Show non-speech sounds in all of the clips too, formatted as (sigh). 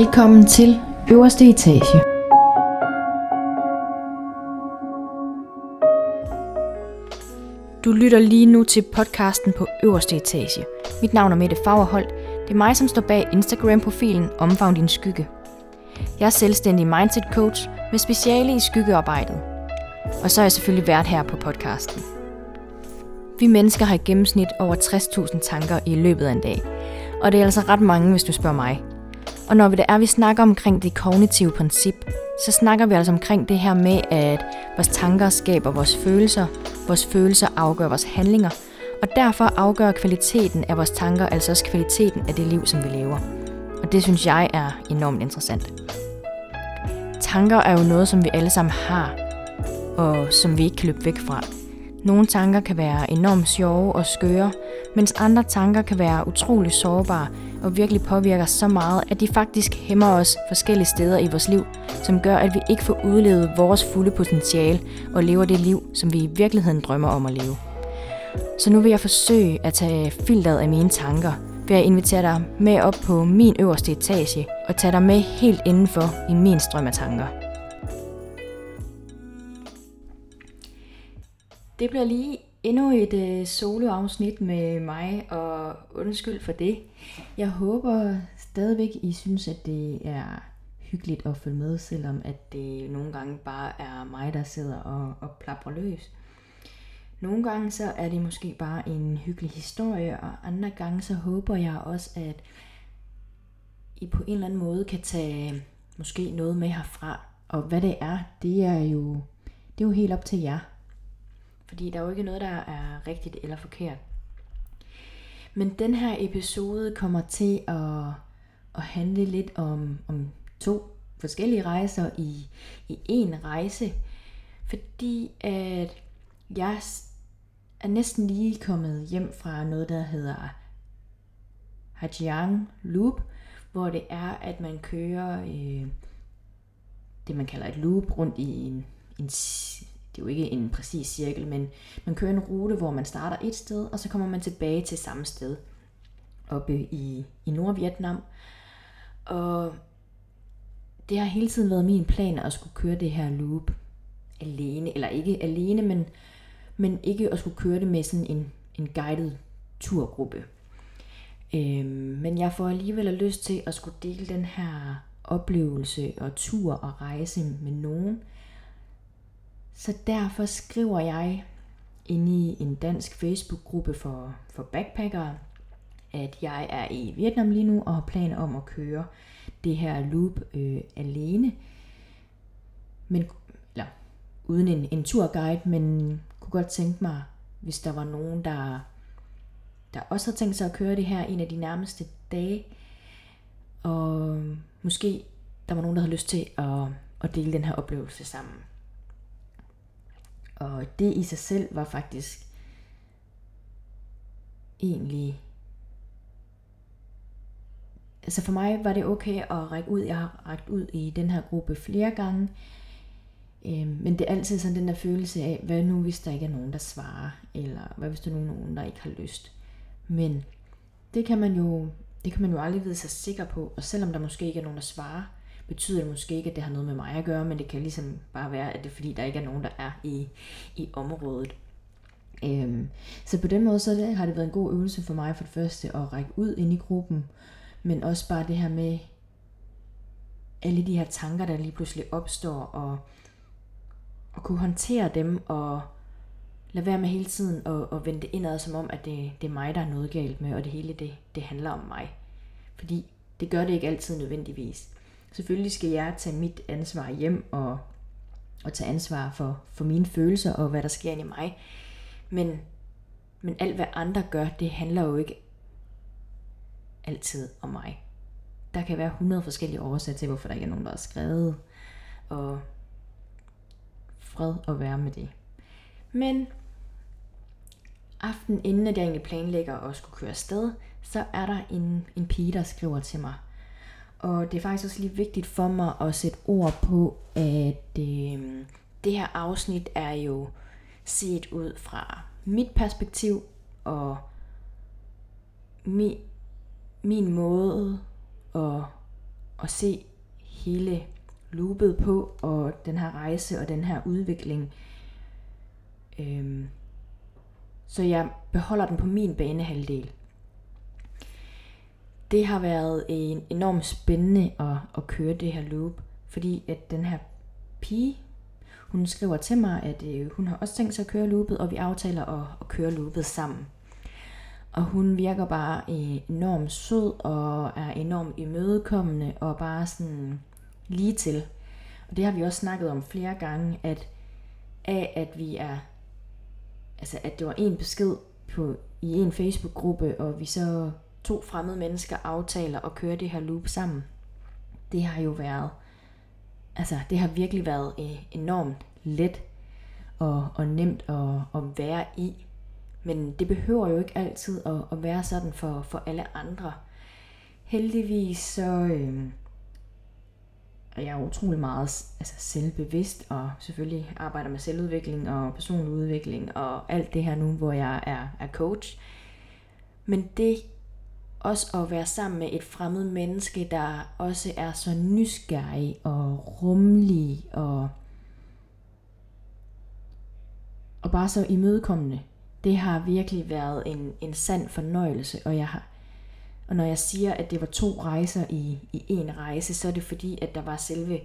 Velkommen til øverste etage. Du lytter lige nu til podcasten på øverste etage. Mit navn er Mette Fagerholt. Det er mig, som står bag Instagram-profilen Omfavn din skygge. Jeg er selvstændig mindset coach med speciale i skyggearbejdet. Og så er jeg selvfølgelig vært her på podcasten. Vi mennesker har i gennemsnit over 60.000 tanker i løbet af en dag. Og det er altså ret mange, hvis du spørger mig. Og når vi det er, vi snakker omkring det kognitive princip, så snakker vi altså omkring det her med, at vores tanker skaber vores følelser, vores følelser afgør vores handlinger, og derfor afgør kvaliteten af vores tanker altså også kvaliteten af det liv, som vi lever. Og det synes jeg er enormt interessant. Tanker er jo noget, som vi alle sammen har, og som vi ikke kan løbe væk fra. Nogle tanker kan være enormt sjove og skøre, mens andre tanker kan være utrolig sårbare og virkelig påvirker så meget, at de faktisk hæmmer os forskellige steder i vores liv, som gør, at vi ikke får udlevet vores fulde potentiale og lever det liv, som vi i virkeligheden drømmer om at leve. Så nu vil jeg forsøge at tage filteret af mine tanker, ved at invitere dig med op på min øverste etage og tage dig med helt indenfor i min strøm af tanker. Det bliver lige endnu et øh, soloafsnit med mig, og undskyld for det. Jeg håber stadigvæk, I synes, at det er hyggeligt at følge med, selvom at det nogle gange bare er mig, der sidder og, og plapper løs. Nogle gange så er det måske bare en hyggelig historie, og andre gange så håber jeg også, at I på en eller anden måde kan tage måske noget med herfra. Og hvad det er, det er jo, det er jo helt op til jer. Fordi der er jo ikke noget, der er rigtigt eller forkert. Men den her episode kommer til at, at handle lidt om, om to forskellige rejser i, i én rejse. Fordi at jeg er næsten lige kommet hjem fra noget, der hedder Hajiang Loop, hvor det er, at man kører øh, det, man kalder et loop rundt i en, en det er jo ikke en præcis cirkel, men man kører en rute, hvor man starter et sted, og så kommer man tilbage til samme sted oppe i, i Nordvietnam. Og det har hele tiden været min plan at skulle køre det her loop alene, eller ikke alene, men, men ikke at skulle køre det med sådan en, en guided turgruppe. Øhm, men jeg får alligevel lyst til at skulle dele den her oplevelse og tur og rejse med nogen, så derfor skriver jeg ind i en dansk Facebook-gruppe for, for backpackere, at jeg er i Vietnam lige nu og har planer om at køre det her loop øh, alene. Men, eller uden en, en turguide, men kunne godt tænke mig, hvis der var nogen, der, der også har tænkt sig at køre det her en af de nærmeste dage. Og måske der var nogen, der havde lyst til at, at dele den her oplevelse sammen. Og det i sig selv var faktisk egentlig... Altså for mig var det okay at række ud. Jeg har rækket ud i den her gruppe flere gange. Øhm, men det er altid sådan den der følelse af, hvad nu hvis der ikke er nogen, der svarer? Eller hvad hvis der er nogen, der ikke har lyst? Men det kan man jo, det kan man jo aldrig vide sig sikker på. Og selvom der måske ikke er nogen, der svarer, betyder det måske ikke, at det har noget med mig at gøre, men det kan ligesom bare være, at det er fordi, der ikke er nogen, der er i, i området. Øhm, så på den måde så det, har det været en god øvelse for mig for det første at række ud ind i gruppen, men også bare det her med alle de her tanker, der lige pludselig opstår, og, og kunne håndtere dem, og lade være med hele tiden at, at vende det indad, som om, at det, det er mig, der er noget galt med, og det hele det, det handler om mig. Fordi det gør det ikke altid nødvendigvis. Selvfølgelig skal jeg tage mit ansvar hjem og, og tage ansvar for, for mine følelser og hvad der sker i mig. Men, men alt hvad andre gør, det handler jo ikke altid om mig. Der kan være 100 forskellige årsager til, hvorfor der ikke er nogen, der har skrevet. Og fred at være med det. Men aften inden at jeg egentlig planlægger at skulle køre afsted, så er der en, en pige, der skriver til mig, og det er faktisk også lige vigtigt for mig at sætte ord på, at øh, det her afsnit er jo set ud fra mit perspektiv og mi, min måde at, at se hele loopet på, og den her rejse og den her udvikling. Øhm, så jeg beholder den på min banehalvdel. Det har været en enormt spændende at, at køre det her loop, fordi at den her pige, hun skriver til mig, at øh, hun har også tænkt sig at køre loopet, og vi aftaler at, at køre loopet sammen. Og hun virker bare øh, enormt sød og er enormt imødekommende og bare sådan lige til. Og det har vi også snakket om flere gange, at af at vi er, altså at det var en besked på, i en Facebook-gruppe, og vi så to fremmede mennesker aftaler at køre det her loop sammen. Det har jo været, altså det har virkelig været øh, enormt let og, og nemt at, at være i. Men det behøver jo ikke altid at, at være sådan for, for alle andre. Heldigvis så øh, er jeg utrolig meget altså, selvbevidst, og selvfølgelig arbejder med selvudvikling og personlig udvikling og alt det her nu, hvor jeg er, er coach. Men det også at være sammen med et fremmed menneske, der også er så nysgerrig og rummelig og, og bare så imødekommende. Det har virkelig været en, en sand fornøjelse, og jeg har, og når jeg siger, at det var to rejser i, i en rejse, så er det fordi, at der var selve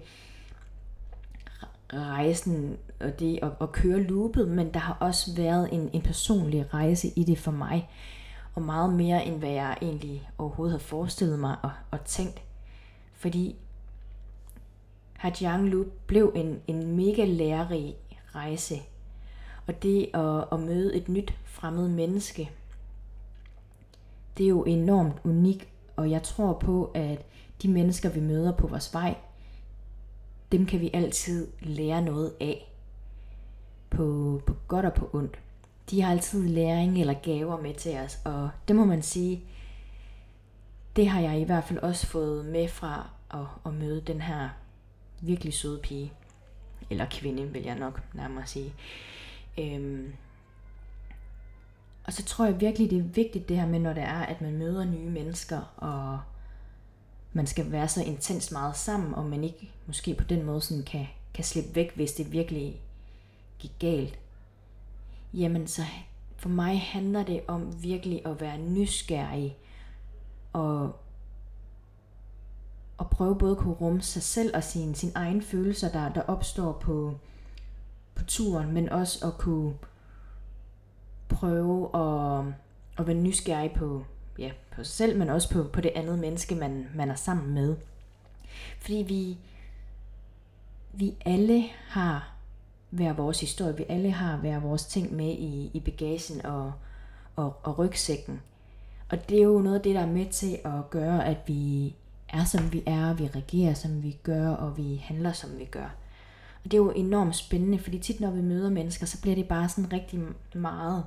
rejsen og det at, at køre loopet, men der har også været en, en personlig rejse i det for mig og meget mere end hvad jeg egentlig overhovedet havde forestillet mig og, og tænkt. Fordi Hajiang Lu blev en, en mega lærerig rejse. Og det at, at møde et nyt fremmed menneske, det er jo enormt unik, og jeg tror på, at de mennesker, vi møder på vores vej, dem kan vi altid lære noget af. På, på godt og på ondt de har altid læring eller gaver med til os, og det må man sige, det har jeg i hvert fald også fået med fra at, at møde den her virkelig søde pige. Eller kvinde, vil jeg nok nærmere sige. Øhm. Og så tror jeg virkelig, det er vigtigt det her med, når det er, at man møder nye mennesker, og man skal være så intens meget sammen, og man ikke måske på den måde sådan kan, kan slippe væk, hvis det virkelig gik galt jamen så for mig handler det om virkelig at være nysgerrig og, og prøve både at kunne rumme sig selv og sine, sin egen følelser, der, der opstår på, på turen, men også at kunne prøve at, at være nysgerrig på, ja, på sig selv, men også på, på det andet menneske, man, man er sammen med. Fordi vi, vi alle har hver vores historie. Vi alle har hver vores ting med i, i bagagen og, og, og rygsækken. Og det er jo noget af det, der er med til at gøre, at vi er, som vi er, vi reagerer, som vi gør, og vi handler, som vi gør. Og det er jo enormt spændende, fordi tit når vi møder mennesker, så bliver det bare sådan rigtig meget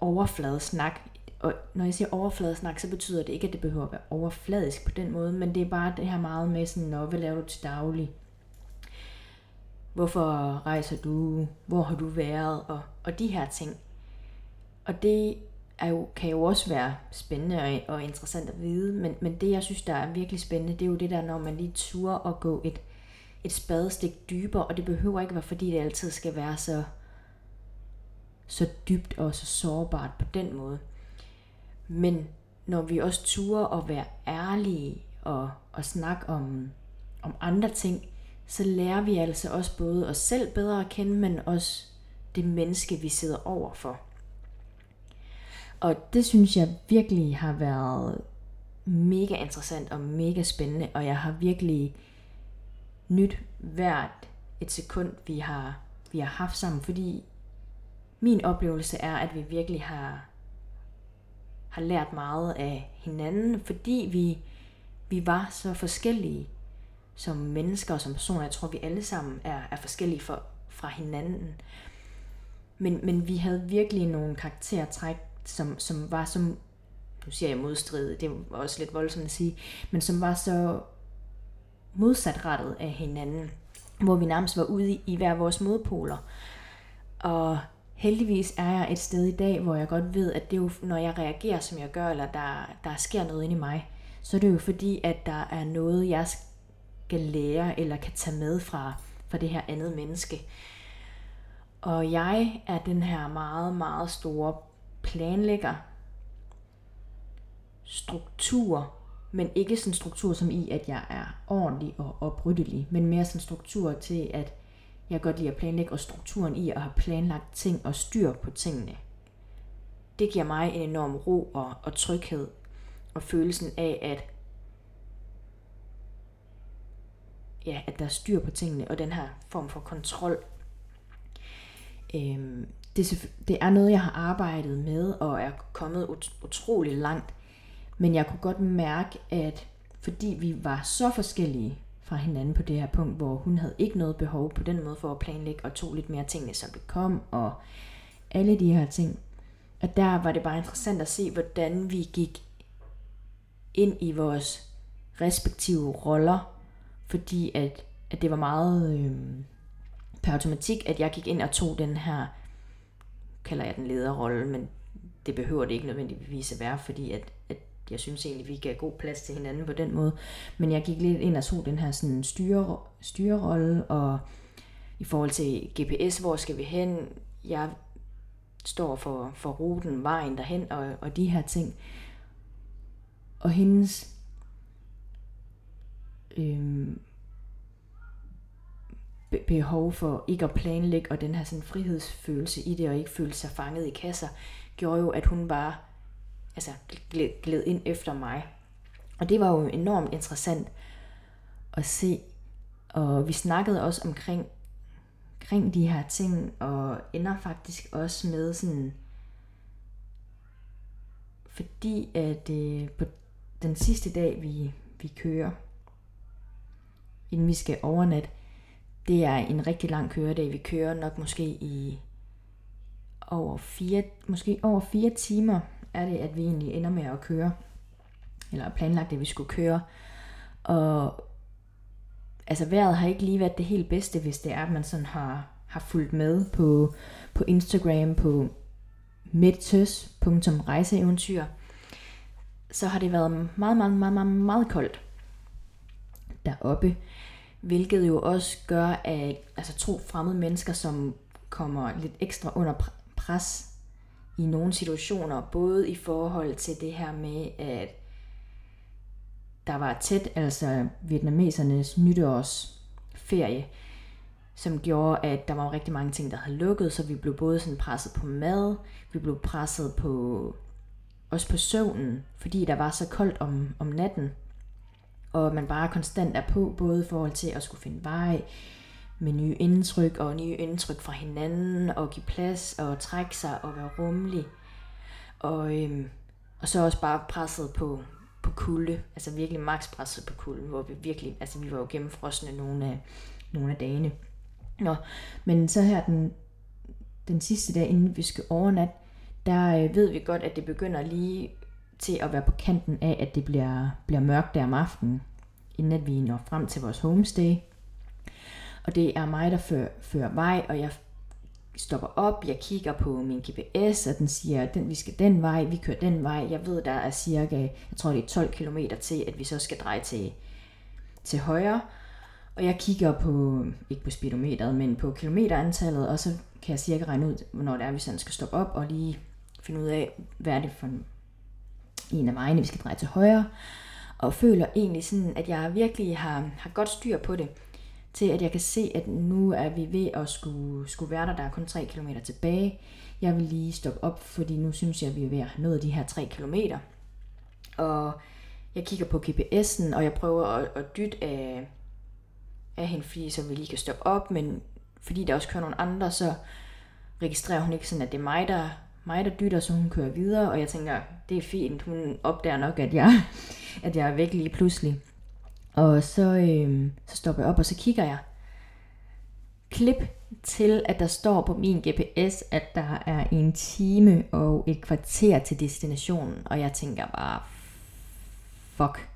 overfladesnak. Og når jeg siger overfladesnak, så betyder det ikke, at det behøver at være overfladisk på den måde, men det er bare det her meget med sådan, Nå, hvad laver du til daglig? Hvorfor rejser du? Hvor har du været? Og, og de her ting. Og det er jo, kan jo også være spændende og, og interessant at vide, men, men det jeg synes, der er virkelig spændende, det er jo det der, når man lige turer og gå et, et spadestik dybere, og det behøver ikke være, fordi det altid skal være så, så dybt og så sårbart på den måde. Men når vi også turer at være ærlige og, og snakke om, om andre ting, så lærer vi altså også både os selv bedre at kende, men også det menneske, vi sidder over for. Og det synes jeg virkelig har været mega interessant og mega spændende, og jeg har virkelig nyt hvert et sekund, vi har, vi har haft sammen, fordi min oplevelse er, at vi virkelig har, har lært meget af hinanden, fordi vi, vi var så forskellige som mennesker og som personer. Jeg tror, vi alle sammen er, er forskellige for, fra hinanden. Men, men vi havde virkelig nogle karaktertræk, som, som var som, nu siger jeg modstridet, det var også lidt voldsomt at sige, men som var så modsatrettet af hinanden, hvor vi nærmest var ude i, i hver vores modpoler. Og heldigvis er jeg et sted i dag, hvor jeg godt ved, at det er jo, når jeg reagerer, som jeg gør, eller der, der sker noget inde i mig, så er det jo fordi, at der er noget, jeg kan lære eller kan tage med fra, fra det her andet menneske. Og jeg er den her meget, meget store planlægger, struktur, men ikke sådan struktur som i, at jeg er ordentlig og opryddelig, men mere sådan struktur til, at jeg godt lide at planlægge, og strukturen i at have planlagt ting og styr på tingene. Det giver mig en enorm ro og, og tryghed, og følelsen af, at ja, at der er styr på tingene, og den her form for kontrol. Øhm, det, det er noget, jeg har arbejdet med, og er kommet ut- utrolig langt. Men jeg kunne godt mærke, at fordi vi var så forskellige fra hinanden på det her punkt, hvor hun havde ikke noget behov på den måde for at planlægge, og tog lidt mere tingene, som det kom, og alle de her ting. Og der var det bare interessant at se, hvordan vi gik ind i vores respektive roller, fordi at, at det var meget øh, per automatik, at jeg gik ind og tog den her, kalder jeg den lederrolle, men det behøver det ikke nødvendigvis at være, fordi at, at jeg synes egentlig, vi gav god plads til hinanden på den måde. Men jeg gik lidt ind og så den her sådan styre, styrerolle, og i forhold til GPS, hvor skal vi hen? Jeg står for, for ruten, vejen derhen, og, og de her ting. Og hendes øhm, behov for ikke at planlægge, og den her sådan frihedsfølelse i det, og ikke føle sig fanget i kasser, gjorde jo, at hun bare altså, gled, gled ind efter mig. Og det var jo enormt interessant at se. Og vi snakkede også omkring, omkring de her ting, og ender faktisk også med sådan, fordi at øh, på den sidste dag, vi, vi kører, inden vi skal overnatte, det er en rigtig lang køredag. Vi kører nok måske i over fire, måske over fire timer er det, at vi egentlig ender med at køre, eller planlagt, at vi skulle køre. Og altså vejret har ikke lige været det helt bedste, hvis det er, at man sådan har, har fulgt med på, på Instagram, på midtøs.rejseeventyr, så har det været meget, meget, meget, meget, meget koldt deroppe. Hvilket jo også gør, at altså, to fremmede mennesker, som kommer lidt ekstra under pres i nogle situationer, både i forhold til det her med, at der var tæt, altså vietnamesernes nytårsferie, som gjorde, at der var rigtig mange ting, der havde lukket, så vi blev både sådan presset på mad, vi blev presset på også på søvnen, fordi der var så koldt om, om natten, og man bare konstant er på, både i forhold til at skulle finde vej, med nye indtryk og nye indtryk fra hinanden, og give plads og trække sig og være rummelig. Og, øhm, og så også bare presset på, på kulde, altså virkelig maks presset på kulde, hvor vi virkelig, altså vi var jo gennemfrosne nogle af, nogle af dagene. Nå, men så her den, den sidste dag, inden vi skal overnatte, der øh, ved vi godt, at det begynder lige til at være på kanten af, at det bliver, bliver mørkt der om aftenen, inden at vi når frem til vores homestay. Og det er mig, der fører, fører vej, og jeg stopper op, jeg kigger på min GPS, og den siger, at den, vi skal den vej, vi kører den vej. Jeg ved, der er cirka, jeg tror det er 12 km til, at vi så skal dreje til, til højre. Og jeg kigger på, ikke på speedometeret, men på kilometerantallet, og så kan jeg cirka regne ud, hvornår det er, vi sådan skal stoppe op og lige finde ud af, hvad er det for en, en af vejene, vi skal dreje til højre. Og føler egentlig sådan, at jeg virkelig har, har godt styr på det til at jeg kan se, at nu er vi ved at skulle, skulle være der. Der er kun 3 km tilbage. Jeg vil lige stoppe op, fordi nu synes jeg, at vi er ved at have nået de her 3 km. Og jeg kigger på GPS'en, og jeg prøver at, at dytte af, af hende, fordi så vi lige kan stoppe op, men fordi der også kører nogle andre, så registrerer hun ikke sådan, at det er mig, der, mig, der dytter, så hun kører videre, og jeg tænker, det er fint, hun opdager nok, at jeg, (laughs) at jeg er væk lige pludselig. Og så, øh, så stopper jeg op, og så kigger jeg. Klip til, at der står på min GPS, at der er en time og et kvarter til destinationen. Og jeg tænker bare, fuck,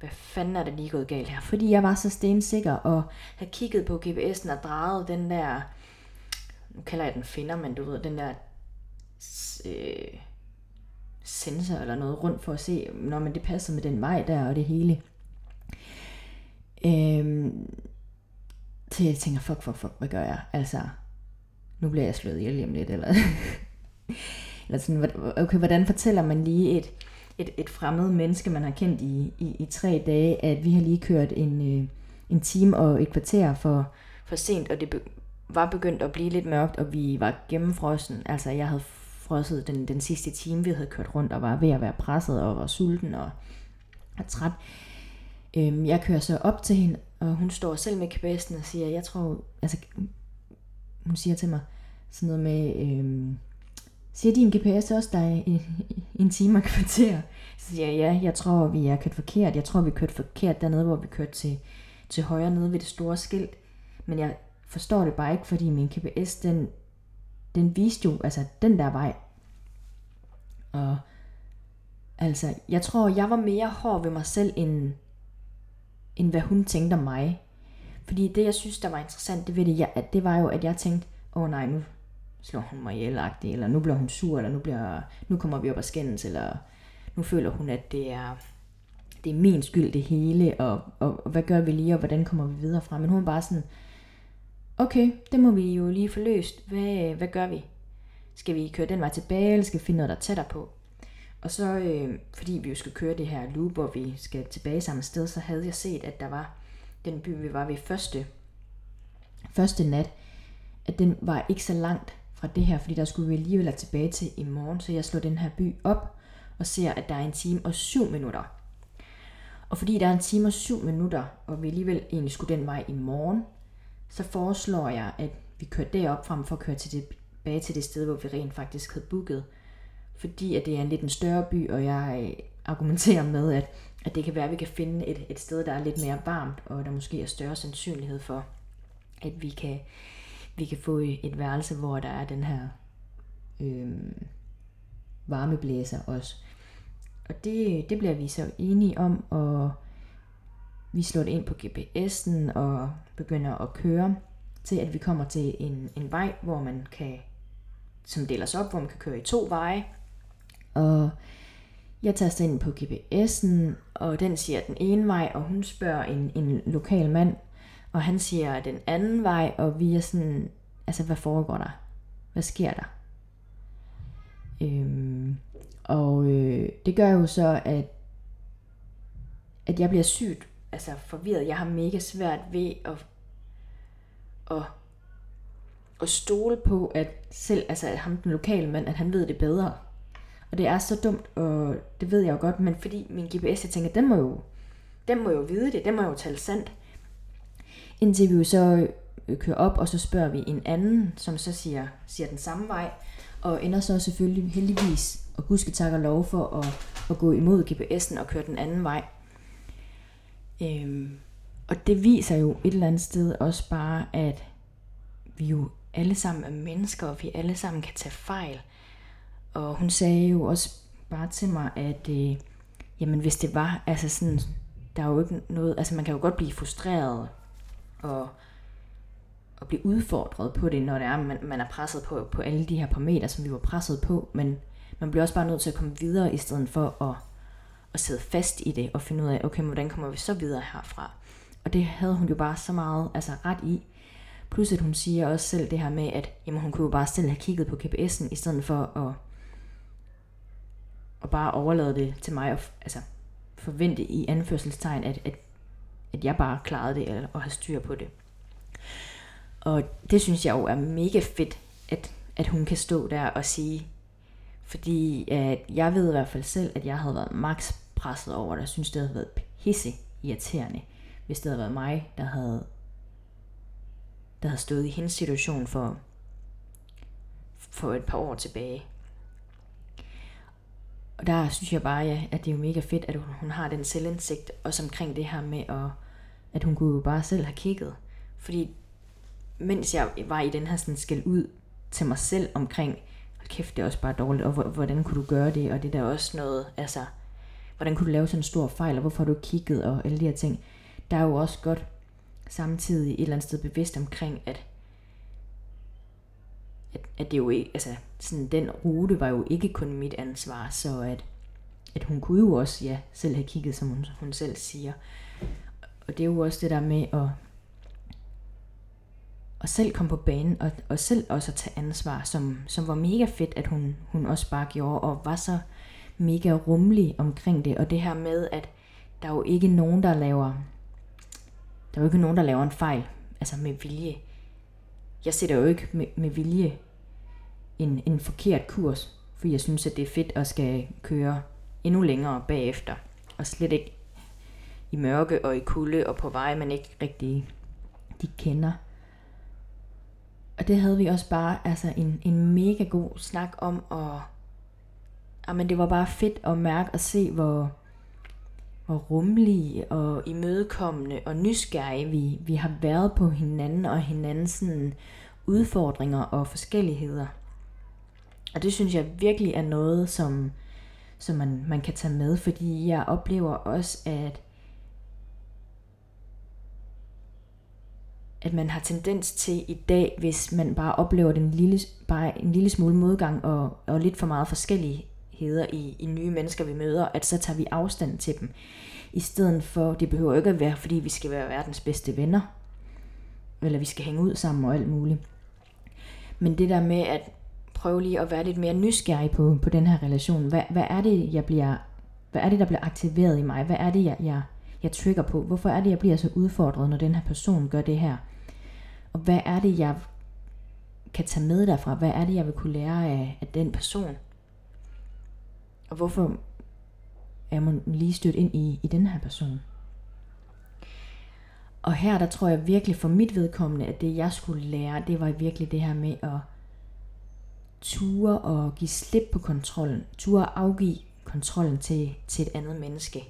hvad fanden er det lige gået galt her? Fordi jeg var så stensikker og havde kigget på GPS'en og drejet den der, nu kalder jeg den finder, men du ved, den der øh, sensor eller noget rundt for at se, når man det passer med den vej der og det hele. Øhm, så jeg tænker, fuck, fuck, fuck, hvad gør jeg? Altså, nu bliver jeg slået ihjel om lidt, eller, (laughs) eller sådan, okay, hvordan fortæller man lige et, et, et fremmed menneske, man har kendt i, i, i tre dage, at vi har lige kørt en, øh, en time og et kvarter for, for sent, og det be, var begyndt at blive lidt mørkt, og vi var gennemfrossen. Altså, jeg havde frosset den, den sidste time, vi havde kørt rundt, og var ved at være presset, og var sulten og, og træt. Øhm, jeg kører så op til hende, og hun står selv med kvæsten og siger, jeg tror, altså, hun siger til mig sådan noget med, øhm, siger din GPS også dig i, en time og kvarter? Så siger jeg, ja, jeg tror, vi er kørt forkert. Jeg tror, vi kørte forkert dernede, hvor vi kørte til, til højre nede ved det store skilt. Men jeg forstår det bare ikke, fordi min GPS, den, den viste jo, altså den der vej. Og altså, jeg tror, jeg var mere hård ved mig selv, end, end hvad hun tænkte om mig. Fordi det, jeg synes, der var interessant, det, ved det, at det var jo, at jeg tænkte, åh oh, nej, nu slår hun mig ihjel eller nu bliver hun sur, eller nu, bliver, nu kommer vi op og skændes, eller nu føler hun, at det er, det er min skyld det hele, og, og, og hvad gør vi lige, og hvordan kommer vi videre fra. Men hun var bare sådan, okay, det må vi jo lige få løst. Hvad, hvad gør vi? Skal vi køre den vej tilbage, eller skal vi finde noget, der tættere på? Og så, øh, fordi vi jo skal køre det her loop, hvor vi skal tilbage samme sted, så havde jeg set, at der var den by, vi var ved første, første nat, at den var ikke så langt fra det her, fordi der skulle vi alligevel tilbage til i morgen, så jeg slår den her by op og ser, at der er en time og syv minutter. Og fordi der er en time og syv minutter, og vi alligevel egentlig skulle den vej i morgen, så foreslår jeg, at vi kører derop frem for at køre til det, tilbage til det sted, hvor vi rent faktisk havde booket. Fordi at det er en lidt en større by, og jeg øh, argumenterer med, at, at det kan være, at vi kan finde et, et sted, der er lidt mere varmt, og der måske er større sandsynlighed for, at vi kan, vi kan få et værelse, hvor der er den her øh, varmeblæser også. Og det, det bliver vi så enige om, og vi slår det ind på GPS'en og begynder at køre til at vi kommer til en, en vej, hvor man kan, som deler sig op, hvor man kan køre i to veje. Og jeg taster ind på GPS'en, og den siger den ene vej, og hun spørger en, en lokal mand, og han siger den anden vej, og vi er sådan, altså hvad foregår der? Hvad sker der? Øhm, og øh, det gør jo så, at, at jeg bliver sygt altså forvirret. Jeg har mega svært ved at, at, at stole på, at selv altså at ham den lokale mand, at han ved det bedre. Og det er så dumt, og det ved jeg jo godt, men fordi min GPS, jeg tænker, den må jo, den må jo vide det, den må jo tale sandt. Indtil vi jo så øh, kører op, og så spørger vi en anden, som så siger, siger den samme vej, og ender så selvfølgelig heldigvis, og gudske tak og lov for at, at gå imod GPS'en og køre den anden vej. Øhm, og det viser jo et eller andet sted også bare, at vi jo alle sammen er mennesker, og vi alle sammen kan tage fejl. Og hun sagde jo også bare til mig, at øh, jamen hvis det var, altså sådan, der er jo ikke noget, altså man kan jo godt blive frustreret og, og blive udfordret på det, når det er, man, man er presset på, på alle de her parametre, som vi var presset på, men man bliver også bare nødt til at komme videre, i stedet for at at sidde fast i det og finde ud af, okay, hvordan kommer vi så videre herfra? Og det havde hun jo bare så meget altså ret i. Plus at hun siger også selv det her med, at jamen, hun kunne jo bare selv have kigget på GPS'en, i stedet for at, at bare overlade det til mig, og altså forvente i anførselstegn, at, at, at jeg bare klarede det, eller, og har styr på det. Og det synes jeg jo er mega fedt, at, at hun kan stå der og sige, fordi at jeg ved i hvert fald selv, at jeg havde været max presset over det. Jeg synes, det havde været pisse irriterende, hvis det havde været mig, der havde, der havde stået i hendes situation for, for et par år tilbage. Og der synes jeg bare, ja, at det er jo mega fedt, at hun, hun har den selvindsigt, også omkring det her med, at, at hun kunne jo bare selv have kigget. Fordi mens jeg var i den her sådan skæld ud til mig selv omkring, hold kæft, det er også bare dårligt, og hvordan kunne du gøre det, og det der også noget, altså, hvordan kunne du lave sådan en stor fejl, og hvorfor har du kigget, og alle de her ting. Der er jo også godt samtidig et eller andet sted bevidst omkring, at, at, at det jo ikke, altså sådan den rute var jo ikke kun mit ansvar, så at, at hun kunne jo også, ja, selv have kigget, som hun, hun selv siger. Og det er jo også det der med at, at selv komme på banen, og, og selv også at tage ansvar, som, som var mega fedt, at hun, hun også bare gjorde, og var så mega rummelig omkring det, og det her med, at der er jo ikke nogen, der laver, der er jo ikke nogen, der laver en fejl, altså med vilje. Jeg sætter jo ikke med, med vilje en, en forkert kurs, for jeg synes, at det er fedt at skal køre endnu længere bagefter, og slet ikke i mørke og i kulde og på vej, man ikke rigtig de kender. Og det havde vi også bare altså en, en mega god snak om, og Ah, men det var bare fedt at mærke og se, hvor, hvor rummelige og imødekommende og nysgerrige vi, vi har været på hinanden og hinandens sådan, udfordringer og forskelligheder. Og det synes jeg virkelig er noget, som, som man, man kan tage med, fordi jeg oplever også, at at man har tendens til i dag, hvis man bare oplever den lille, bare en lille smule modgang og, og lidt for meget hedder i, i nye mennesker, vi møder, at så tager vi afstand til dem. I stedet for, det behøver ikke at være, fordi vi skal være verdens bedste venner, eller vi skal hænge ud sammen og alt muligt. Men det der med at prøve lige at være lidt mere nysgerrig på, på den her relation. Hvad, hvad er det, jeg bliver, hvad er det, der bliver aktiveret i mig? Hvad er det, jeg, jeg, jeg trigger på? Hvorfor er det, jeg bliver så udfordret, når den her person gør det her? Og hvad er det, jeg kan tage med derfra? Hvad er det, jeg vil kunne lære af, af den person? Og hvorfor er man lige stødt ind i, i den her person? Og her, der tror jeg virkelig for mit vedkommende, at det jeg skulle lære, det var virkelig det her med at ture og give slip på kontrollen. Ture at afgive kontrollen til, til et andet menneske.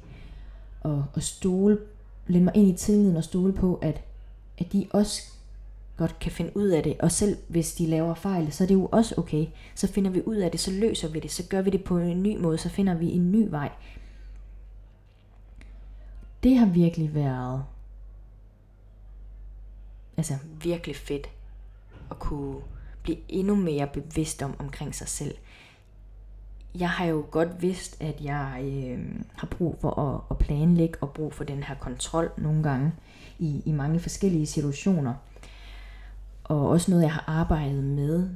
Og, og stole, lægge mig ind i tilliden og stole på, at, at de også godt kan finde ud af det. Og selv hvis de laver fejl, så er det jo også okay. Så finder vi ud af det, så løser vi det, så gør vi det på en ny måde, så finder vi en ny vej. Det har virkelig været altså virkelig fedt at kunne blive endnu mere bevidst om omkring sig selv. Jeg har jo godt vidst, at jeg øh, har brug for at, at planlægge og brug for den her kontrol nogle gange i, i mange forskellige situationer. Og også noget, jeg har arbejdet med.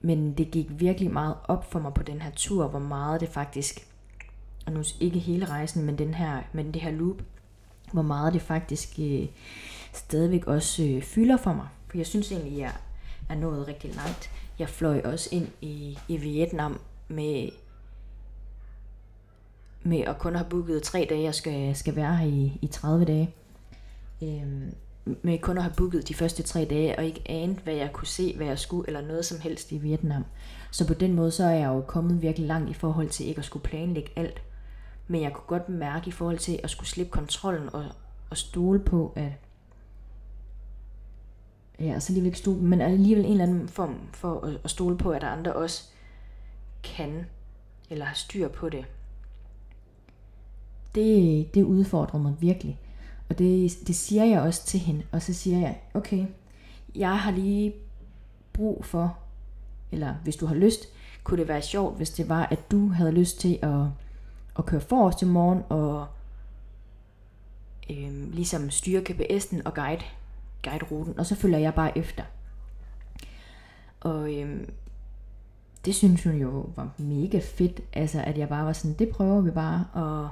Men det gik virkelig meget op for mig på den her tur, hvor meget det faktisk, og nu ikke hele rejsen, men, den her, men det her loop, hvor meget det faktisk øh, stadigvæk også øh, fylder for mig. For jeg synes egentlig, jeg er nået rigtig langt. Jeg fløj også ind i, i Vietnam med, med at kun have booket tre dage, jeg skal, skal være her i, i 30 dage. Øhm, med kun at have booket de første tre dage, og ikke anet, hvad jeg kunne se, hvad jeg skulle, eller noget som helst i Vietnam. Så på den måde, så er jeg jo kommet virkelig langt i forhold til ikke at skulle planlægge alt. Men jeg kunne godt mærke i forhold til at skulle slippe kontrollen og, og stole på, at ja, så alligevel ikke stole, men alligevel en eller anden form for at, at stole på, at der andre også kan, eller har styr på det. Det, det udfordrer mig virkelig. Og det, det siger jeg også til hende. Og så siger jeg, okay, jeg har lige brug for, eller hvis du har lyst, kunne det være sjovt, hvis det var, at du havde lyst til at, at køre forrest i morgen, og øhm, ligesom styre GPS'en og guide guide-ruten, og så følger jeg bare efter. Og øhm, det synes hun jo var mega fedt, altså at jeg bare var sådan, det prøver vi bare, og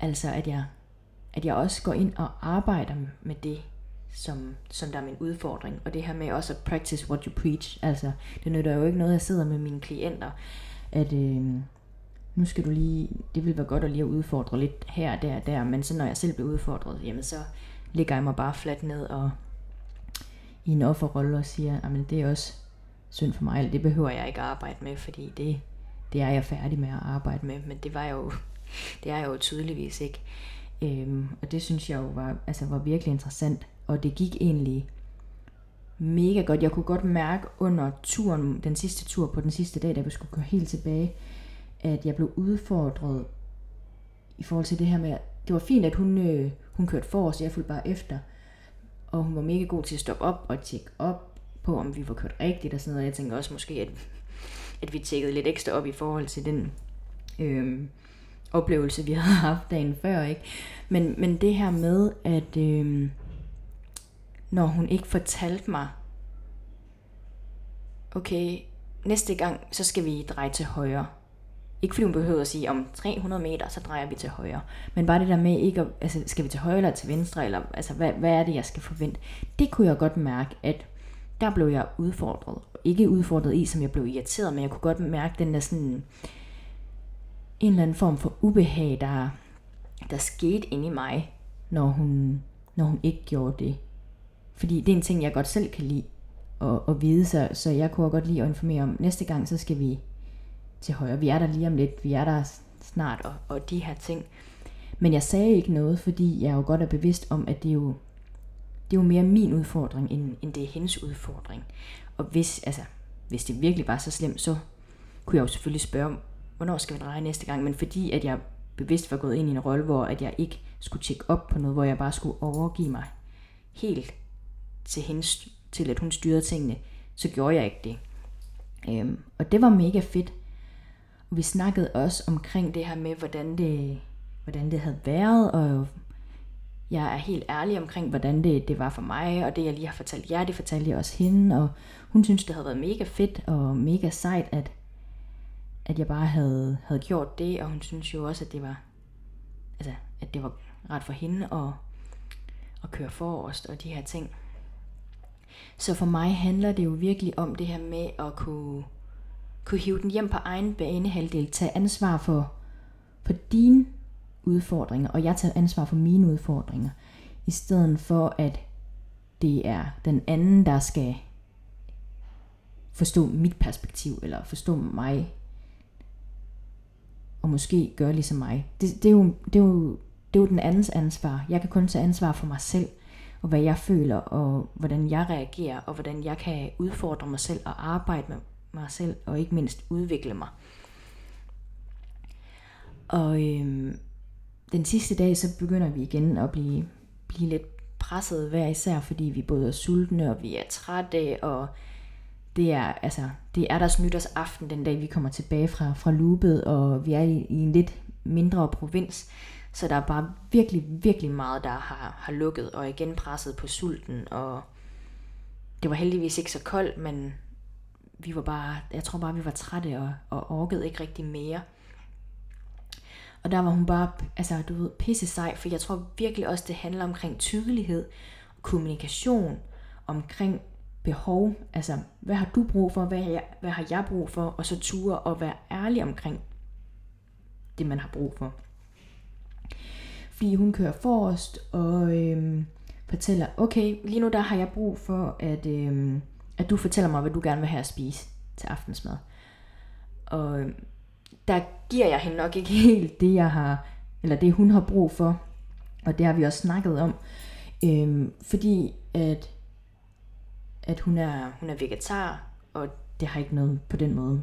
altså at jeg, at jeg også går ind og arbejder med det, som, som der er min udfordring. Og det her med også at practice what you preach. Altså, det nytter jo ikke noget, at jeg sidder med mine klienter, at øh, nu skal du lige, det vil være godt at lige at udfordre lidt her der og der, men så når jeg selv bliver udfordret, jamen så ligger jeg mig bare fladt ned og i en offerrolle og siger, at det er også synd for mig, eller det behøver jeg ikke at arbejde med, fordi det, det er jeg færdig med at arbejde med, men det var jo, det er jeg jo tydeligvis ikke. Øhm, og det synes jeg jo var, altså var virkelig interessant, og det gik egentlig mega godt. Jeg kunne godt mærke under turen, den sidste tur på den sidste dag, da vi skulle køre helt tilbage, at jeg blev udfordret i forhold til det her med, det var fint, at hun, øh, hun kørte for os, jeg fulgte bare efter. Og hun var mega god til at stoppe op og tjekke op, på, om vi var kørt rigtigt og sådan noget. Jeg tænker også måske, at, at vi tjekkede lidt ekstra op i forhold til den øh, oplevelse, vi (laughs) havde haft dagen før. Ikke? Men, men det her med, at øh, når hun ikke fortalte mig, okay, næste gang, så skal vi dreje til højre. Ikke fordi hun behøver at sige, om 300 meter, så drejer vi til højre. Men bare det der med, ikke at, altså, skal vi til højre eller til venstre, eller altså, hvad, hvad er det, jeg skal forvente? Det kunne jeg godt mærke, at der blev jeg udfordret. Ikke udfordret i, som jeg blev irriteret, men jeg kunne godt mærke den der sådan, en eller anden form for ubehag, der, der skete inde i mig, når hun, når hun ikke gjorde det. Fordi det er en ting, jeg godt selv kan lide at, at vide, så, så jeg kunne godt lide at informere om, næste gang, så skal vi til højre. Vi er der lige om lidt, vi er der snart, og, og de her ting. Men jeg sagde ikke noget, fordi jeg jo godt er bevidst om, at det er jo, det er jo mere min udfordring, end, end det er hendes udfordring. Og hvis, altså, hvis det virkelig var så slemt, så kunne jeg jo selvfølgelig spørge, hvornår skal vi dreje næste gang? Men fordi at jeg bevidst var gået ind i en rolle, hvor at jeg ikke skulle tjekke op på noget, hvor jeg bare skulle overgive mig helt til, hendes, til at hun styrede tingene, så gjorde jeg ikke det. Øhm, og det var mega fedt. Og vi snakkede også omkring det her med, hvordan det, hvordan det havde været, og jeg er helt ærlig omkring, hvordan det, det var for mig, og det jeg lige har fortalt jer, det fortalte jeg også hende, og hun synes, det havde været mega fedt og mega sejt, at, at jeg bare havde, havde gjort det, og hun synes jo også, at det var, altså, at det var ret for hende at, at køre forrest og de her ting. Så for mig handler det jo virkelig om det her med at kunne, kunne hive den hjem på egen banehalvdel, tage ansvar for, for dine udfordringer, og jeg tager ansvar for mine udfordringer, i stedet for at det er den anden, der skal forstå mit perspektiv, eller forstå mig, og måske gøre ligesom mig. Det, det, er, jo, det, er, jo, det er jo den andens ansvar. Jeg kan kun tage ansvar for mig selv, og hvad jeg føler, og hvordan jeg reagerer, og hvordan jeg kan udfordre mig selv og arbejde med mig selv, og ikke mindst udvikle mig. Og øhm, den sidste dag, så begynder vi igen at blive, blive lidt presset hver især, fordi vi både er sultne, og vi er trætte, og det er, altså, det er deres nytårsaften den dag, vi kommer tilbage fra, fra loopet, og vi er i, i en lidt mindre provins. Så der er bare virkelig, virkelig meget, der har, har lukket, og igen presset på sulten, og det var heldigvis ikke så koldt, men vi var bare, jeg tror bare, vi var trætte og, og orkede ikke rigtig mere. Og der var hun bare, altså du ved, pisse sej, for jeg tror virkelig også, det handler omkring tydelighed, kommunikation, omkring behov, altså hvad har du brug for, hvad har jeg, hvad har jeg brug for, og så ture og være ærlig omkring det, man har brug for. Fordi hun kører forrest og øhm, fortæller, okay, lige nu der har jeg brug for, at, øhm, at du fortæller mig, hvad du gerne vil have at spise til aftensmad. Og øhm, der giver jeg hende nok ikke helt det, jeg har, eller det hun har brug for. Og det har vi også snakket om. Øhm, fordi at, at hun, er, hun er vegetar, og det har ikke noget på den måde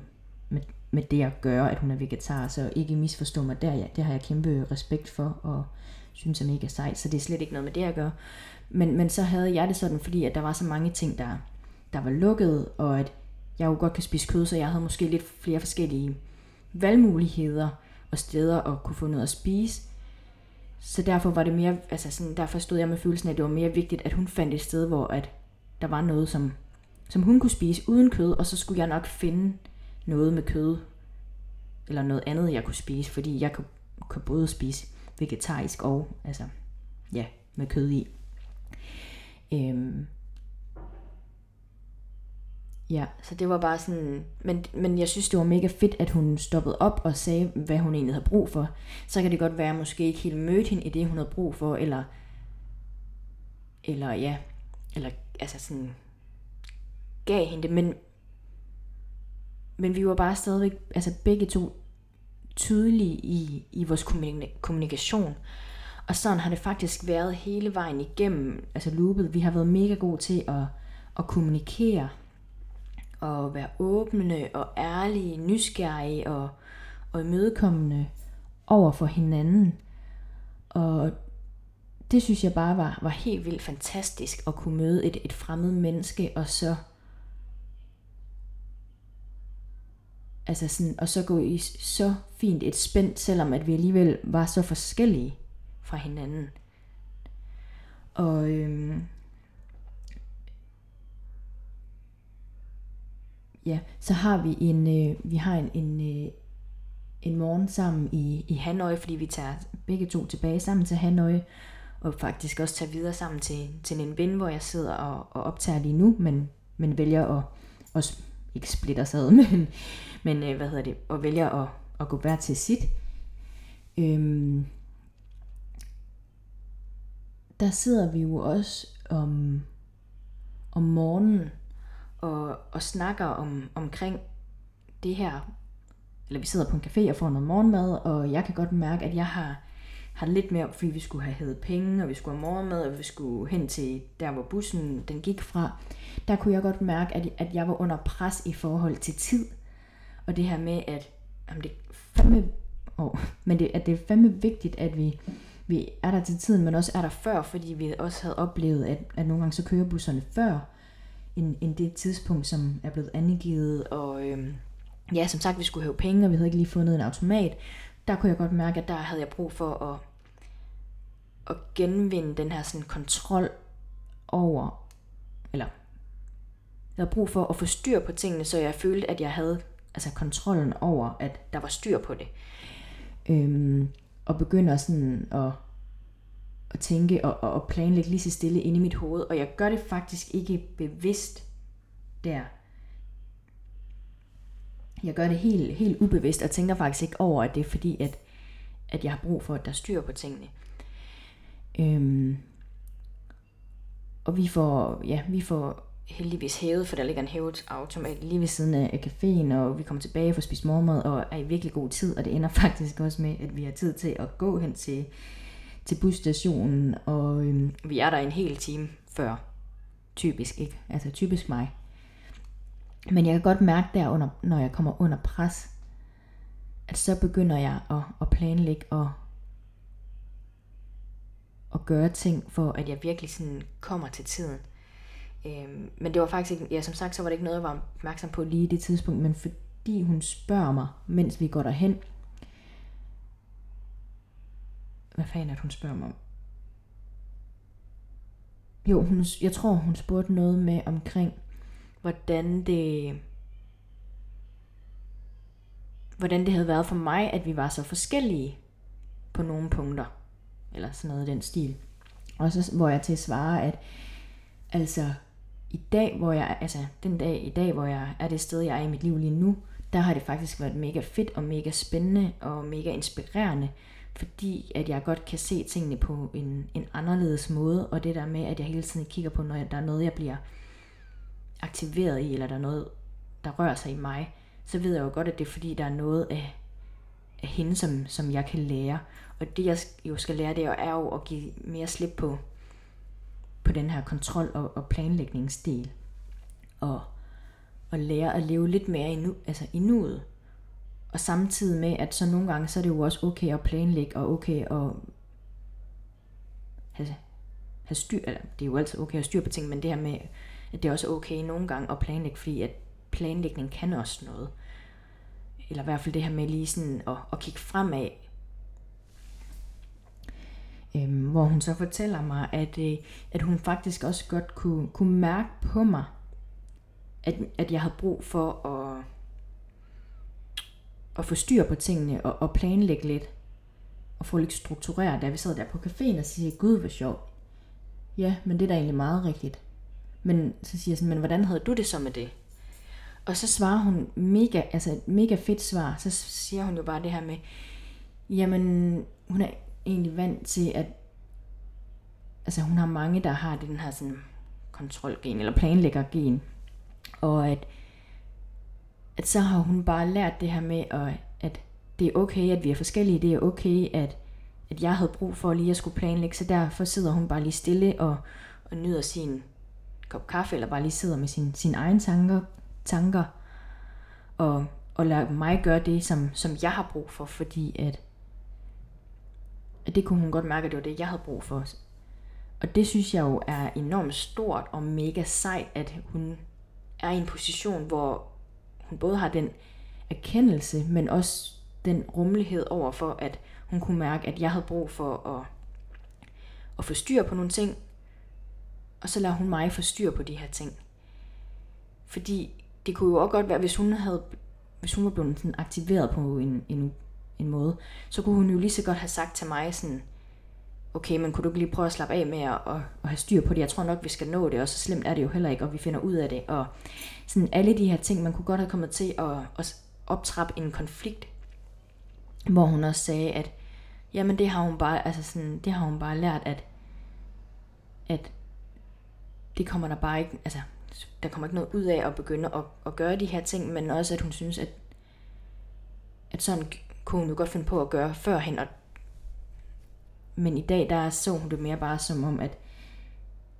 med, med det at gøre, at hun er vegetar. Så ikke misforstå mig der, ja, det har jeg kæmpe respekt for, og synes er mega sejt, så det er slet ikke noget med det at gøre. Men, men så havde jeg det sådan, fordi at der var så mange ting, der, der var lukket, og at jeg jo godt kan spise kød, så jeg havde måske lidt flere forskellige valgmuligheder og steder at kunne få noget at spise. Så derfor var det mere, altså sådan, derfor stod jeg med følelsen af, at det var mere vigtigt, at hun fandt et sted, hvor at der var noget, som, som hun kunne spise uden kød, og så skulle jeg nok finde noget med kød, eller noget andet, jeg kunne spise, fordi jeg kunne, kunne både spise vegetarisk og altså, ja, med kød i. Øhm, Ja, så det var bare sådan, men, men jeg synes, det var mega fedt, at hun stoppede op og sagde, hvad hun egentlig havde brug for. Så kan det godt være, at jeg måske ikke helt mødte hende i det, hun havde brug for, eller, eller ja, eller altså sådan, gav hende det, men, men vi var bare stadigvæk, altså begge to, tydelige i, i vores kommunikation. Og sådan har det faktisk været hele vejen igennem, altså loopet. Vi har været mega gode til at, at kommunikere og være åbne og ærlige, nysgerrige og, og imødekommende over for hinanden. Og det synes jeg bare var, var helt vildt fantastisk at kunne møde et, et fremmed menneske, og så altså sådan, og så gå i så fint et spænd, selvom at vi alligevel var så forskellige fra hinanden. Og øhm, ja, så har vi en, øh, vi har en, en, øh, en morgen sammen i, i Hanoi, fordi vi tager begge to tilbage sammen til Hanoi og faktisk også tage videre sammen til, til en ven, hvor jeg sidder og, og optager lige nu, men, men vælger at, at ikke splitter sig (laughs) ad, men, men øh, hvad hedder det, og vælger at, at gå hver til sit. Øhm, der sidder vi jo også om, om morgenen og, og snakker om, omkring det her. Eller vi sidder på en café og får noget morgenmad, og jeg kan godt mærke, at jeg har, har lidt mere, fordi vi skulle have hævet penge, og vi skulle have morgenmad, og vi skulle hen til der, hvor bussen den gik fra. Der kunne jeg godt mærke, at, at jeg var under pres i forhold til tid. Og det her med, at jamen det er fandme, oh, men det, at det er fandme vigtigt, at vi, vi er der til tiden, men også er der før, fordi vi også havde oplevet, at, at nogle gange så kører busserne før, end, end det tidspunkt, som er blevet angivet. Og øhm, ja, som sagt, vi skulle have penge, og vi havde ikke lige fundet en automat. Der kunne jeg godt mærke, at der havde jeg brug for at, at genvinde den her sådan kontrol over, eller jeg havde brug for at få styr på tingene, så jeg følte, at jeg havde altså kontrollen over, at der var styr på det. Øhm, og begynder sådan at, at tænke og, og planlægge lige så stille inde i mit hoved. Og jeg gør det faktisk ikke bevidst der. Jeg gør det helt, helt ubevidst, og tænker faktisk ikke over, at det er fordi, at, at jeg har brug for, at der styr på tingene. Øhm, og vi får, ja, vi får heldigvis hævet, for der ligger en hævet automat lige ved siden af caféen, og vi kommer tilbage for at spise morgenmad, og er i virkelig god tid, og det ender (laughs) faktisk også med, at vi har tid til at gå hen til, til busstationen, og øhm, vi er der en hel time før. Typisk, ikke? Altså typisk mig. Men jeg kan godt mærke der, under, når jeg kommer under pres, at så begynder jeg at, at planlægge og, og gøre ting, for at jeg virkelig sådan kommer til tiden. Øhm, men det var faktisk ikke, ja som sagt, så var det ikke noget, jeg var opmærksom på lige i det tidspunkt, men fordi hun spørger mig, mens vi går derhen, hvad fanden er det, hun spørger mig om? Jo, hun, jeg tror, hun spurgte noget med omkring, hvordan det, hvordan det havde været for mig, at vi var så forskellige på nogle punkter. Eller sådan noget i den stil. Og så hvor jeg til at svare, at altså i dag, hvor jeg, altså den dag i dag, hvor jeg er det sted, jeg er i mit liv lige nu, der har det faktisk været mega fedt og mega spændende og mega inspirerende, fordi at jeg godt kan se tingene på en, en anderledes måde, og det der med, at jeg hele tiden kigger på, når der er noget, jeg bliver aktiveret i, eller der er noget, der rører sig i mig, så ved jeg jo godt, at det er fordi, der er noget af, af hende, som, som jeg kan lære. Og det jeg jo skal lære, det er jo at give mere slip på, på den her kontrol- og, og planlægningsdel. Og, og lære at leve lidt mere i, nu, altså i nuet. Og samtidig med, at så nogle gange, så er det jo også okay at planlægge, og okay at have, have styr, eller det er jo altid okay at styr på ting, men det her med, at det er også okay nogle gange at planlægge, fordi at planlægning kan også noget. Eller i hvert fald det her med lige sådan at, at kigge fremad, øh, hvor hun så fortæller mig, at, øh, at hun faktisk også godt kunne, kunne mærke på mig, at, at jeg havde brug for at, at få styr på tingene og, og planlægge lidt og få lidt struktureret, da vi sad der på caféen og siger, gud hvor sjovt. Ja, men det er da egentlig meget rigtigt. Men så siger jeg sådan, men hvordan havde du det så med det? Og så svarer hun mega, altså et mega fedt svar. Så siger hun jo bare det her med, jamen hun er egentlig vant til, at altså hun har mange, der har den her sådan kontrolgen eller planlæggergen. Og at, at så har hun bare lært det her med, at, at det er okay, at vi er forskellige. Det er okay, at, at jeg havde brug for lige at skulle planlægge. Så derfor sidder hun bare lige stille og, og nyder sin kop kaffe, eller bare lige sidder med sin, sin egen tanker, tanker og, og lader mig gøre det, som, som jeg har brug for, fordi at at det kunne hun godt mærke, at det var det, jeg havde brug for. Og det synes jeg jo er enormt stort og mega sejt, at hun er i en position, hvor hun både har den erkendelse, men også den rummelighed over for, at hun kunne mærke, at jeg havde brug for at, at få styr på nogle ting, og så lader hun mig få styr på de her ting. Fordi det kunne jo også godt være, hvis hun havde hvis hun var blevet sådan aktiveret på en, en, en måde, så kunne hun jo lige så godt have sagt til mig sådan, okay, men kunne du ikke lige prøve at slappe af med at, at, at have styr på det? Jeg tror nok, vi skal nå det, og så slemt er det jo heller ikke, og vi finder ud af det. Og sådan alle de her ting, man kunne godt have kommet til at, at optrappe en konflikt, hvor hun også sagde, at jamen det har hun bare, altså sådan, det har hun bare lært, at, at det kommer der bare ikke, altså der kommer ikke noget ud af at begynde at, at gøre de her ting, men også at hun synes, at, at sådan kunne hun jo godt finde på at gøre førhen, og men i dag, der så hun det mere bare som om, at,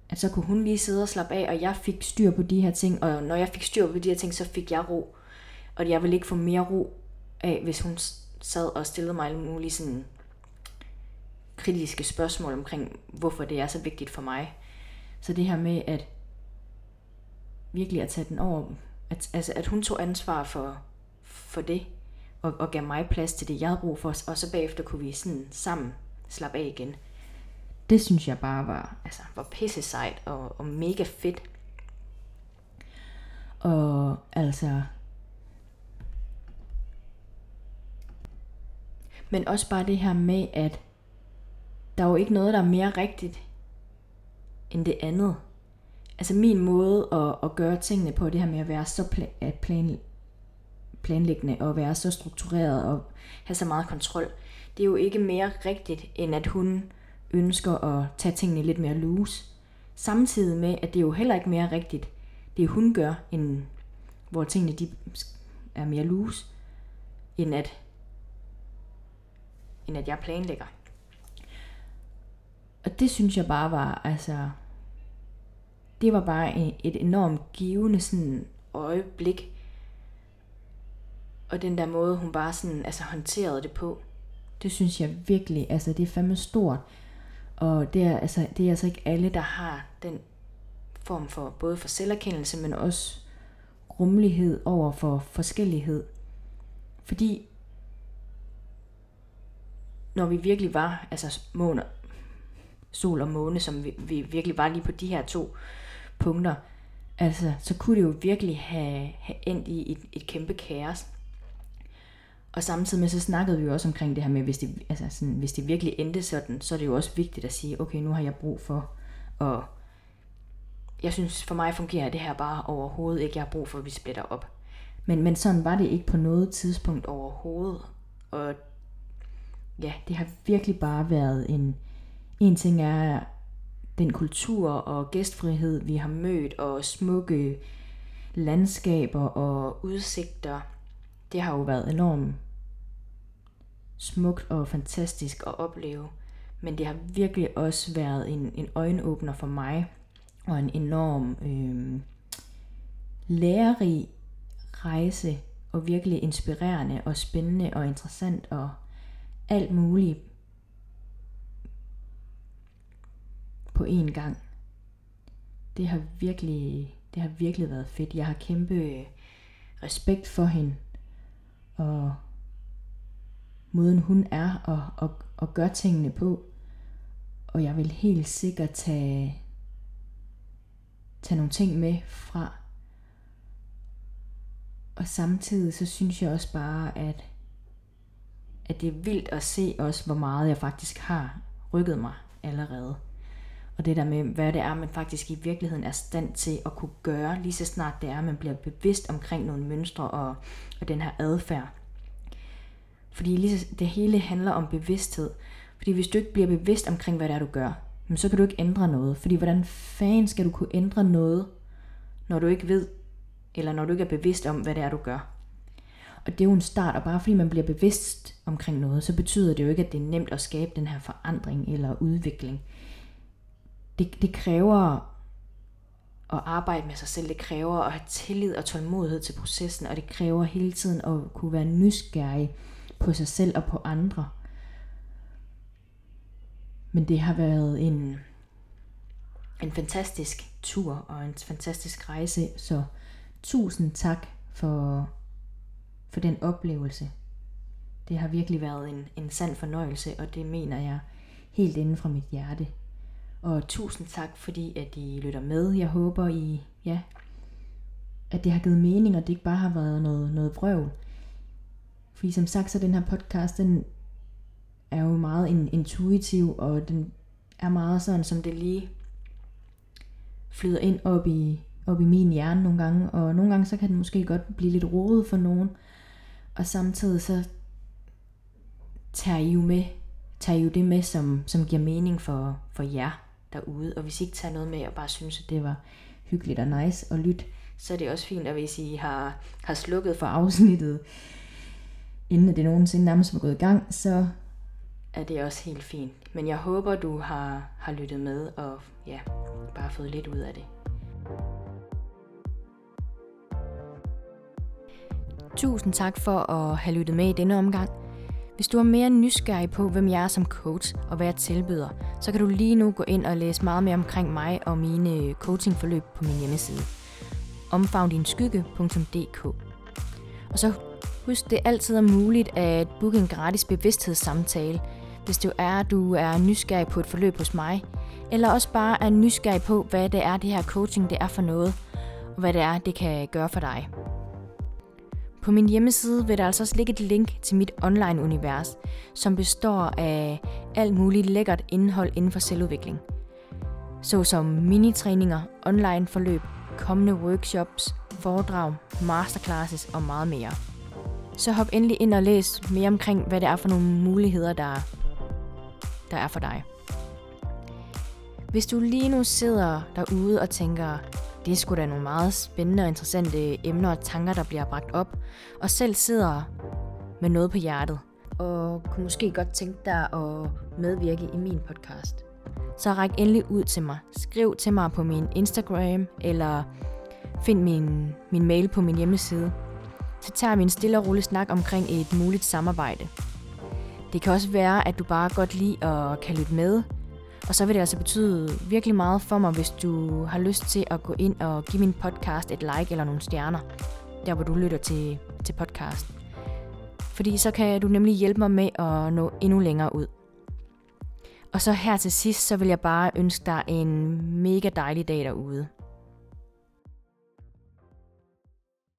at så kunne hun lige sidde og slappe af, og jeg fik styr på de her ting, og når jeg fik styr på de her ting, så fik jeg ro. Og jeg ville ikke få mere ro af, hvis hun sad og stillede mig alle mulige sådan kritiske spørgsmål omkring, hvorfor det er så vigtigt for mig. Så det her med, at virkelig at tage den over, at, altså at hun tog ansvar for, for det, og, og gav mig plads til det, jeg havde brug for, og så bagefter kunne vi sådan sammen slappe af igen. Det synes jeg bare var, altså, var pisse sejt og, og mega fedt. Og altså... Men også bare det her med, at der er jo ikke noget, der er mere rigtigt end det andet. Altså min måde at, at gøre tingene på, det her med at være så pla- plan, planlæggende og være så struktureret og have så meget kontrol, det er jo ikke mere rigtigt, end at hun ønsker at tage tingene lidt mere loose. Samtidig med, at det er jo heller ikke mere rigtigt, det hun gør, end hvor tingene de er mere loose, end at, end at jeg planlægger. Og det synes jeg bare var, altså, det var bare et enormt givende sådan øjeblik. Og den der måde, hun bare sådan, altså håndterede det på. Det synes jeg virkelig, altså det er fandme stort. Og det er, altså, det er altså ikke alle, der har den form for, både for selverkendelse, men også rummelighed over for forskellighed. Fordi når vi virkelig var, altså måne, sol og måne, som vi, vi virkelig var lige på de her to punkter, altså, så kunne det jo virkelig have, have endt i et, et kæmpe kaos. Og samtidig med, så snakkede vi jo også omkring det her med, hvis det, altså sådan, hvis det virkelig endte sådan, så er det jo også vigtigt at sige, okay, nu har jeg brug for at... Jeg synes, for mig fungerer det her bare overhovedet ikke. Jeg har brug for, at vi splitter op. Men, men sådan var det ikke på noget tidspunkt overhovedet. Og ja, det har virkelig bare været en... En ting er den kultur og gæstfrihed, vi har mødt, og smukke landskaber og udsigter. Det har jo været enormt smukt og fantastisk at opleve. Men det har virkelig også været en, en øjenåbner for mig, og en enorm øh, lærerig rejse, og virkelig inspirerende og spændende og interessant og alt muligt på én gang. Det har virkelig, det har virkelig været fedt. Jeg har kæmpe respekt for hende, og måden hun er og, og, og gør tingene på. Og jeg vil helt sikkert tage, tage nogle ting med fra. Og samtidig så synes jeg også bare, at, at det er vildt at se også, hvor meget jeg faktisk har rykket mig allerede. Og det der med, hvad det er, man faktisk i virkeligheden er stand til at kunne gøre, lige så snart det er, at man bliver bevidst omkring nogle mønstre og, og den her adfærd. Fordi lige det hele handler om bevidsthed. Fordi hvis du ikke bliver bevidst omkring, hvad det er, du gør, så kan du ikke ændre noget. Fordi hvordan fanden skal du kunne ændre noget, når du ikke ved, eller når du ikke er bevidst om, hvad det er, du gør. Og det er jo en start, og bare fordi man bliver bevidst omkring noget, så betyder det jo ikke, at det er nemt at skabe den her forandring eller udvikling. Det, det kræver at arbejde med sig selv, det kræver at have tillid og tålmodighed til processen, og det kræver hele tiden at kunne være nysgerrig på sig selv og på andre. Men det har været en, en fantastisk tur og en fantastisk rejse, så tusind tak for for den oplevelse. Det har virkelig været en, en sand fornøjelse, og det mener jeg helt inden fra mit hjerte. Og tusind tak, fordi at I lytter med. Jeg håber, I, ja, at det har givet mening, og det ikke bare har været noget, noget vrøvl. Fordi som sagt, så den her podcast, den er jo meget intuitiv, og den er meget sådan, som det lige flyder ind op i, op i min hjerne nogle gange, og nogle gange så kan den måske godt blive lidt rodet for nogen, og samtidig så tager I jo med, tager I jo det med, som, som giver mening for, for jer derude, og hvis I ikke tager noget med, og bare synes, at det var hyggeligt og nice at lytte, så er det også fint, at hvis I har, har slukket for afsnittet, inden det nogensinde nærmest var gået i gang, så er det også helt fint. Men jeg håber, du har, har lyttet med og ja, bare fået lidt ud af det. Tusind tak for at have lyttet med i denne omgang. Hvis du er mere nysgerrig på, hvem jeg er som coach og hvad jeg tilbyder, så kan du lige nu gå ind og læse meget mere omkring mig og mine coachingforløb på min hjemmeside omfavndinskygge.dk Og så husk, det altid er muligt at booke en gratis bevidsthedssamtale, hvis du er, du er nysgerrig på et forløb hos mig, eller også bare er nysgerrig på, hvad det er, det her coaching det er for noget, og hvad det er, det kan gøre for dig. På min hjemmeside vil der altså også ligge et link til mit online-univers, som består af alt muligt lækkert indhold inden for selvudvikling. Såsom minitræninger, online-forløb, kommende workshops, foredrag, masterclasses og meget mere. Så hop endelig ind og læs mere omkring, hvad det er for nogle muligheder, der, der er for dig. Hvis du lige nu sidder derude og tænker, det er sgu da nogle meget spændende og interessante emner og tanker, der bliver bragt op, og selv sidder med noget på hjertet, og kunne måske godt tænke dig at medvirke i min podcast, så ræk endelig ud til mig. Skriv til mig på min Instagram, eller find min, min mail på min hjemmeside. Så tager vi en stille og rolig snak omkring et muligt samarbejde. Det kan også være, at du bare godt lide at kan lytte med, og så vil det altså betyde virkelig meget for mig, hvis du har lyst til at gå ind og give min podcast et like eller nogle stjerner, der hvor du lytter til, til podcast. Fordi så kan du nemlig hjælpe mig med at nå endnu længere ud. Og så her til sidst, så vil jeg bare ønske dig en mega dejlig dag derude.